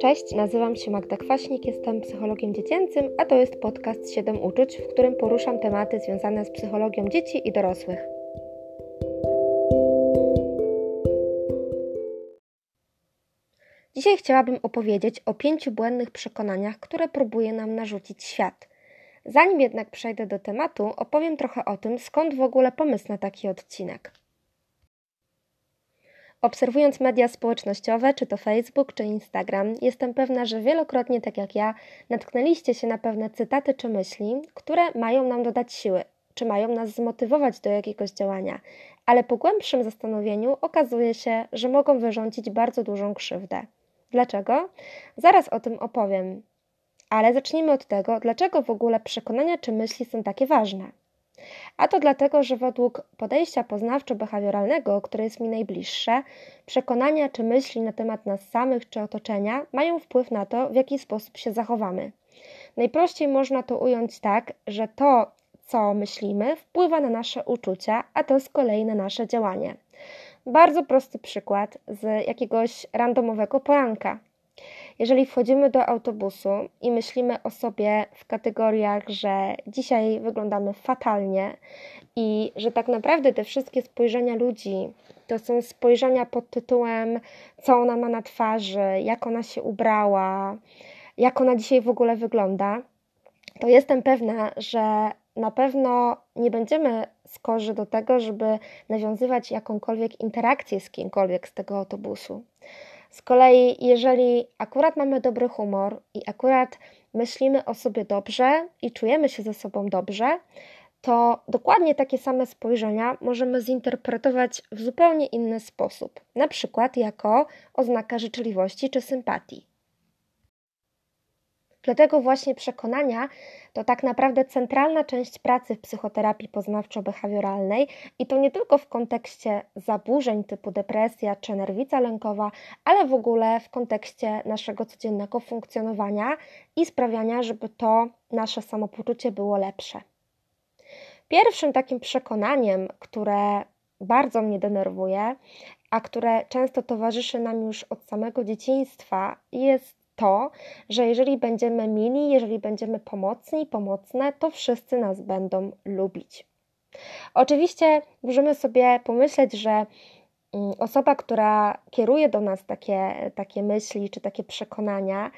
Cześć, nazywam się Magda Kwaśnik, jestem psychologiem dziecięcym, a to jest podcast 7 uczuć, w którym poruszam tematy związane z psychologią dzieci i dorosłych. Dzisiaj chciałabym opowiedzieć o pięciu błędnych przekonaniach, które próbuje nam narzucić świat. Zanim jednak przejdę do tematu, opowiem trochę o tym, skąd w ogóle pomysł na taki odcinek. Obserwując media społecznościowe, czy to Facebook, czy Instagram, jestem pewna, że wielokrotnie, tak jak ja, natknęliście się na pewne cytaty czy myśli, które mają nam dodać siły, czy mają nas zmotywować do jakiegoś działania, ale po głębszym zastanowieniu okazuje się, że mogą wyrządzić bardzo dużą krzywdę. Dlaczego? Zaraz o tym opowiem. Ale zacznijmy od tego, dlaczego w ogóle przekonania czy myśli są takie ważne. A to dlatego, że według podejścia poznawczo-behawioralnego, które jest mi najbliższe, przekonania czy myśli na temat nas samych czy otoczenia mają wpływ na to, w jaki sposób się zachowamy. Najprościej można to ująć tak, że to, co myślimy, wpływa na nasze uczucia, a to z kolei na nasze działanie. Bardzo prosty przykład z jakiegoś randomowego poranka. Jeżeli wchodzimy do autobusu i myślimy o sobie w kategoriach, że dzisiaj wyglądamy fatalnie i że tak naprawdę te wszystkie spojrzenia ludzi to są spojrzenia pod tytułem, co ona ma na twarzy, jak ona się ubrała, jak ona dzisiaj w ogóle wygląda, to jestem pewna, że na pewno nie będziemy skorzy do tego, żeby nawiązywać jakąkolwiek interakcję z kimkolwiek z tego autobusu. Z kolei, jeżeli akurat mamy dobry humor i akurat myślimy o sobie dobrze i czujemy się ze sobą dobrze, to dokładnie takie same spojrzenia możemy zinterpretować w zupełnie inny sposób, na przykład jako oznaka życzliwości czy sympatii. Dlatego właśnie przekonania to tak naprawdę centralna część pracy w psychoterapii poznawczo-behawioralnej i to nie tylko w kontekście zaburzeń typu depresja czy nerwica lękowa, ale w ogóle w kontekście naszego codziennego funkcjonowania i sprawiania, żeby to nasze samopoczucie było lepsze. Pierwszym takim przekonaniem, które bardzo mnie denerwuje, a które często towarzyszy nam już od samego dzieciństwa, jest to, że jeżeli będziemy mili, jeżeli będziemy pomocni, pomocne, to wszyscy nas będą lubić. Oczywiście możemy sobie pomyśleć, że mm, osoba, która kieruje do nas takie, takie myśli czy takie przekonania,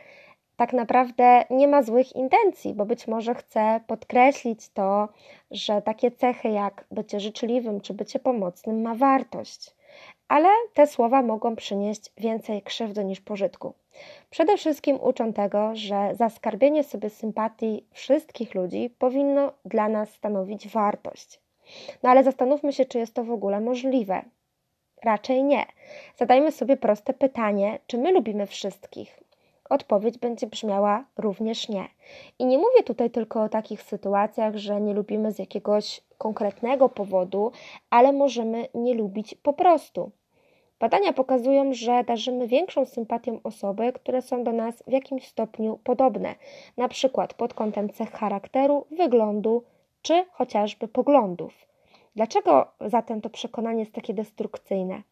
tak naprawdę nie ma złych intencji, bo być może chce podkreślić to, że takie cechy jak bycie życzliwym czy bycie pomocnym ma wartość. Ale te słowa mogą przynieść więcej krzywdy niż pożytku. Przede wszystkim uczą tego, że zaskarbienie sobie sympatii wszystkich ludzi powinno dla nas stanowić wartość. No ale zastanówmy się, czy jest to w ogóle możliwe. Raczej nie. Zadajmy sobie proste pytanie, czy my lubimy wszystkich? Odpowiedź będzie brzmiała również nie. I nie mówię tutaj tylko o takich sytuacjach, że nie lubimy z jakiegoś konkretnego powodu, ale możemy nie lubić po prostu. Badania pokazują, że darzymy większą sympatią osoby, które są do nas w jakimś stopniu podobne, na przykład pod kątem cech charakteru, wyglądu czy chociażby poglądów. Dlaczego zatem to przekonanie jest takie destrukcyjne?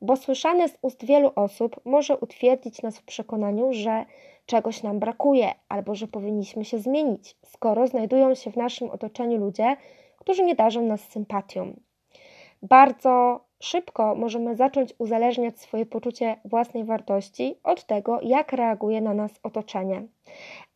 Bo słyszane z ust wielu osób może utwierdzić nas w przekonaniu, że czegoś nam brakuje albo że powinniśmy się zmienić, skoro znajdują się w naszym otoczeniu ludzie, którzy nie darzą nas sympatią. Bardzo szybko możemy zacząć uzależniać swoje poczucie własnej wartości od tego, jak reaguje na nas otoczenie.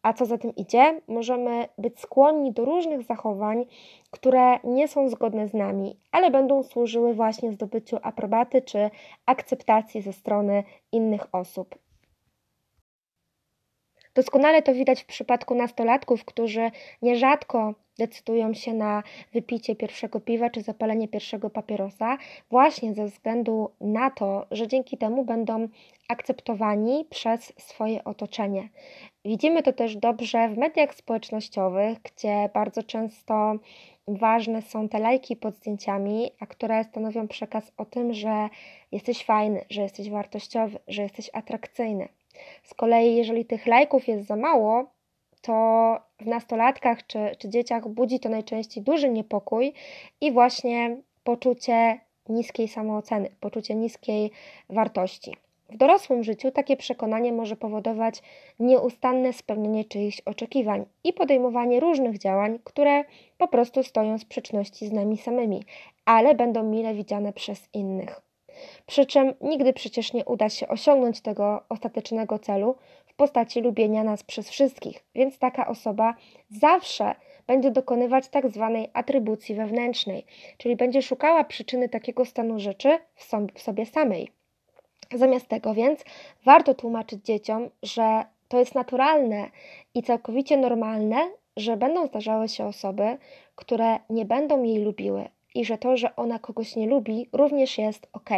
A co za tym idzie, możemy być skłonni do różnych zachowań, które nie są zgodne z nami, ale będą służyły właśnie zdobyciu aprobaty czy akceptacji ze strony innych osób. Doskonale to widać w przypadku nastolatków, którzy nierzadko decydują się na wypicie pierwszego piwa czy zapalenie pierwszego papierosa, właśnie ze względu na to, że dzięki temu będą akceptowani przez swoje otoczenie. Widzimy to też dobrze w mediach społecznościowych, gdzie bardzo często ważne są te lajki pod zdjęciami, a które stanowią przekaz o tym, że jesteś fajny, że jesteś wartościowy, że jesteś atrakcyjny. Z kolei, jeżeli tych lajków jest za mało, to w nastolatkach czy, czy dzieciach budzi to najczęściej duży niepokój i właśnie poczucie niskiej samooceny, poczucie niskiej wartości. W dorosłym życiu takie przekonanie może powodować nieustanne spełnienie czyichś oczekiwań i podejmowanie różnych działań, które po prostu stoją w sprzeczności z nami samymi, ale będą mile widziane przez innych. Przy czym nigdy przecież nie uda się osiągnąć tego ostatecznego celu w postaci lubienia nas przez wszystkich, więc taka osoba zawsze będzie dokonywać tak zwanej atrybucji wewnętrznej, czyli będzie szukała przyczyny takiego stanu rzeczy w sobie samej. Zamiast tego więc warto tłumaczyć dzieciom, że to jest naturalne i całkowicie normalne, że będą zdarzały się osoby, które nie będą jej lubiły i że to, że ona kogoś nie lubi, również jest ok.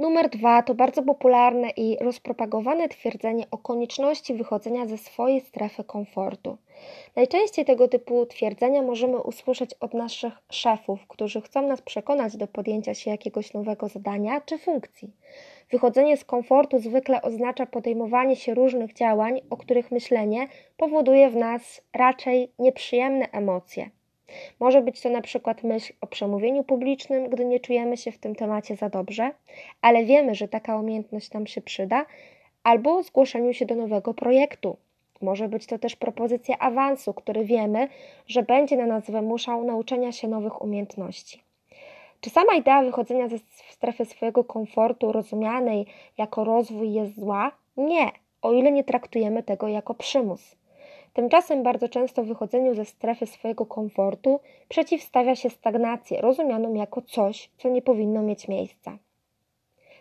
Numer dwa to bardzo popularne i rozpropagowane twierdzenie o konieczności wychodzenia ze swojej strefy komfortu. Najczęściej tego typu twierdzenia możemy usłyszeć od naszych szefów, którzy chcą nas przekonać do podjęcia się jakiegoś nowego zadania czy funkcji. Wychodzenie z komfortu zwykle oznacza podejmowanie się różnych działań, o których myślenie powoduje w nas raczej nieprzyjemne emocje. Może być to na przykład myśl o przemówieniu publicznym, gdy nie czujemy się w tym temacie za dobrze, ale wiemy, że taka umiejętność nam się przyda, albo zgłoszeniu się do nowego projektu. Może być to też propozycja awansu, który wiemy, że będzie na nas wymuszał nauczenia się nowych umiejętności. Czy sama idea wychodzenia ze strefy swojego komfortu, rozumianej jako rozwój, jest zła? Nie, o ile nie traktujemy tego jako przymus. Tymczasem bardzo często wychodzeniu ze strefy swojego komfortu przeciwstawia się stagnację, rozumianą jako coś, co nie powinno mieć miejsca.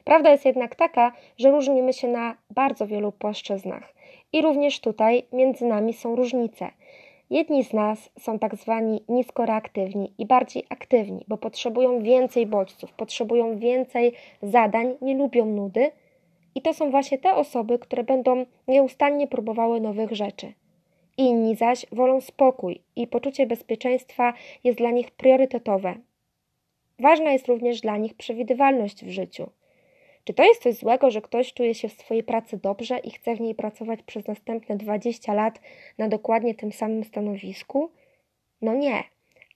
Prawda jest jednak taka, że różnimy się na bardzo wielu płaszczyznach i również tutaj między nami są różnice. Jedni z nas są tak zwani nisko reaktywni i bardziej aktywni, bo potrzebują więcej bodźców, potrzebują więcej zadań, nie lubią nudy. I to są właśnie te osoby, które będą nieustannie próbowały nowych rzeczy. Inni zaś wolą spokój i poczucie bezpieczeństwa jest dla nich priorytetowe. Ważna jest również dla nich przewidywalność w życiu. Czy to jest coś złego, że ktoś czuje się w swojej pracy dobrze i chce w niej pracować przez następne 20 lat na dokładnie tym samym stanowisku? No nie.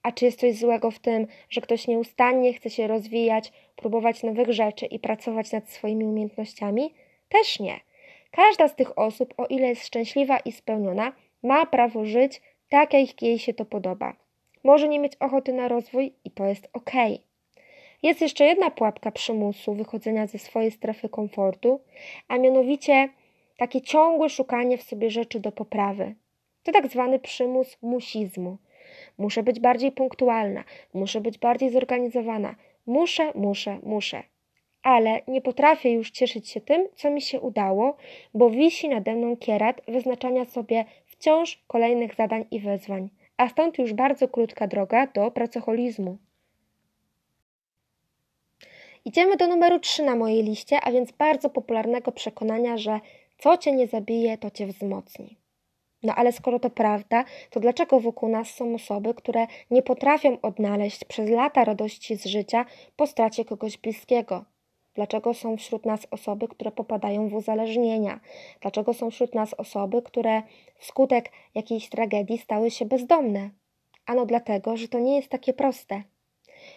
A czy jest coś złego w tym, że ktoś nieustannie chce się rozwijać, próbować nowych rzeczy i pracować nad swoimi umiejętnościami? Też nie. Każda z tych osób, o ile jest szczęśliwa i spełniona, ma prawo żyć tak, jak jej się to podoba. Może nie mieć ochoty na rozwój i to jest ok. Jest jeszcze jedna pułapka przymusu wychodzenia ze swojej strefy komfortu, a mianowicie takie ciągłe szukanie w sobie rzeczy do poprawy. To tak zwany przymus musizmu. Muszę być bardziej punktualna, muszę być bardziej zorganizowana, muszę, muszę, muszę. Ale nie potrafię już cieszyć się tym, co mi się udało, bo wisi nade mną kierat wyznaczania sobie wciąż kolejnych zadań i wyzwań, a stąd już bardzo krótka droga do pracoholizmu. Idziemy do numeru 3 na mojej liście, a więc bardzo popularnego przekonania, że co cię nie zabije, to cię wzmocni. No ale skoro to prawda, to dlaczego wokół nas są osoby, które nie potrafią odnaleźć przez lata radości z życia po stracie kogoś bliskiego? Dlaczego są wśród nas osoby, które popadają w uzależnienia? Dlaczego są wśród nas osoby, które wskutek jakiejś tragedii stały się bezdomne? Ano dlatego, że to nie jest takie proste.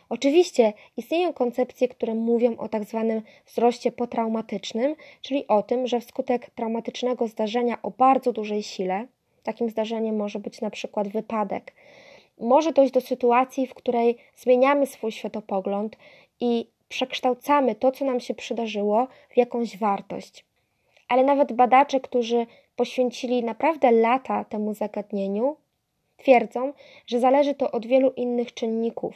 Oczywiście istnieją koncepcje, które mówią o tak zwanym wzroście potraumatycznym, czyli o tym, że wskutek traumatycznego zdarzenia o bardzo dużej sile, takim zdarzeniem może być na przykład wypadek, może dojść do sytuacji, w której zmieniamy swój światopogląd i przekształcamy to, co nam się przydarzyło, w jakąś wartość. Ale nawet badacze, którzy poświęcili naprawdę lata temu zagadnieniu, twierdzą, że zależy to od wielu innych czynników.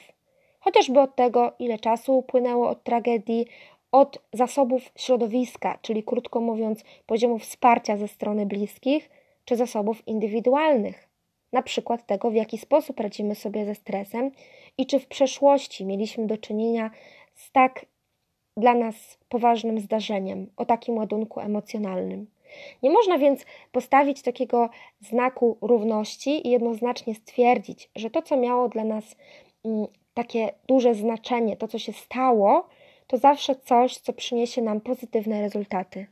Chociażby od tego, ile czasu upłynęło od tragedii, od zasobów środowiska, czyli krótko mówiąc, poziomu wsparcia ze strony bliskich, czy zasobów indywidualnych, na przykład tego, w jaki sposób radzimy sobie ze stresem i czy w przeszłości mieliśmy do czynienia z tak dla nas poważnym zdarzeniem, o takim ładunku emocjonalnym. Nie można więc postawić takiego znaku równości i jednoznacznie stwierdzić, że to, co miało dla nas mm, takie duże znaczenie, to, co się stało, to zawsze coś, co przyniesie nam pozytywne rezultaty.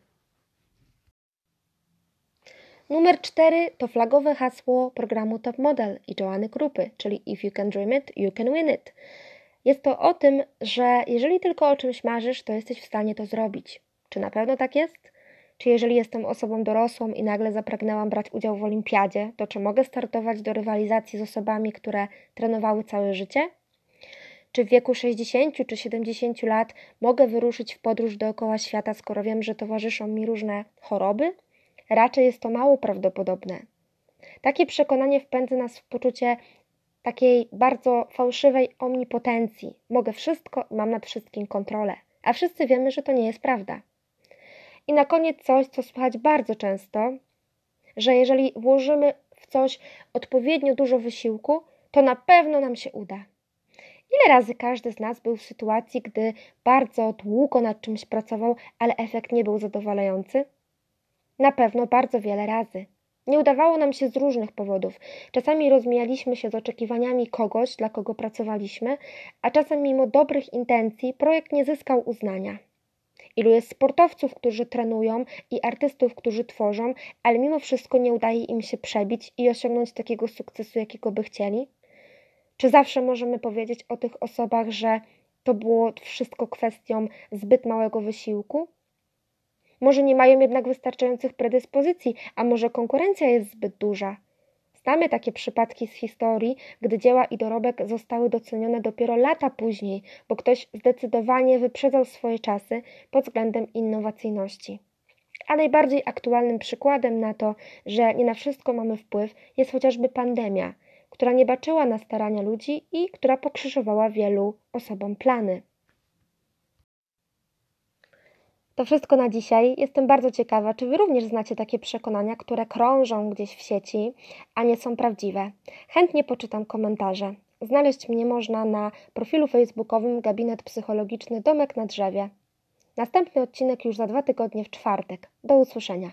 Numer 4 to flagowe hasło programu Top Model i Joanny Krupy, czyli If you can dream it, you can win it. Jest to o tym, że jeżeli tylko o czymś marzysz, to jesteś w stanie to zrobić. Czy na pewno tak jest? Czy jeżeli jestem osobą dorosłą i nagle zapragnęłam brać udział w olimpiadzie, to czy mogę startować do rywalizacji z osobami, które trenowały całe życie? Czy w wieku 60 czy 70 lat mogę wyruszyć w podróż dookoła świata, skoro wiem, że towarzyszą mi różne choroby? Raczej jest to mało prawdopodobne. Takie przekonanie wpędza nas w poczucie takiej bardzo fałszywej omnipotencji. Mogę wszystko i mam nad wszystkim kontrolę. A wszyscy wiemy, że to nie jest prawda. I na koniec coś, co słychać bardzo często, że jeżeli włożymy w coś odpowiednio dużo wysiłku, to na pewno nam się uda. Ile razy każdy z nas był w sytuacji, gdy bardzo długo nad czymś pracował, ale efekt nie był zadowalający? Na pewno bardzo wiele razy. Nie udawało nam się z różnych powodów. Czasami rozmijaliśmy się z oczekiwaniami kogoś, dla kogo pracowaliśmy, a czasem mimo dobrych intencji projekt nie zyskał uznania. Ilu jest sportowców, którzy trenują i artystów, którzy tworzą, ale mimo wszystko nie udaje im się przebić i osiągnąć takiego sukcesu, jakiego by chcieli? Czy zawsze możemy powiedzieć o tych osobach, że to było wszystko kwestią zbyt małego wysiłku? Może nie mają jednak wystarczających predyspozycji, a może konkurencja jest zbyt duża. Znamy takie przypadki z historii, gdy dzieła i dorobek zostały docenione dopiero lata później, bo ktoś zdecydowanie wyprzedzał swoje czasy pod względem innowacyjności. A najbardziej aktualnym przykładem na to, że nie na wszystko mamy wpływ, jest chociażby pandemia, która nie baczyła na starania ludzi i która pokrzyżowała wielu osobom plany. To wszystko na dzisiaj. Jestem bardzo ciekawa, czy Wy również znacie takie przekonania, które krążą gdzieś w sieci, a nie są prawdziwe. Chętnie poczytam komentarze. Znaleźć mnie można na profilu facebookowym Gabinet Psychologiczny Domek na Drzewie. Następny odcinek już za dwa tygodnie w czwartek. Do usłyszenia.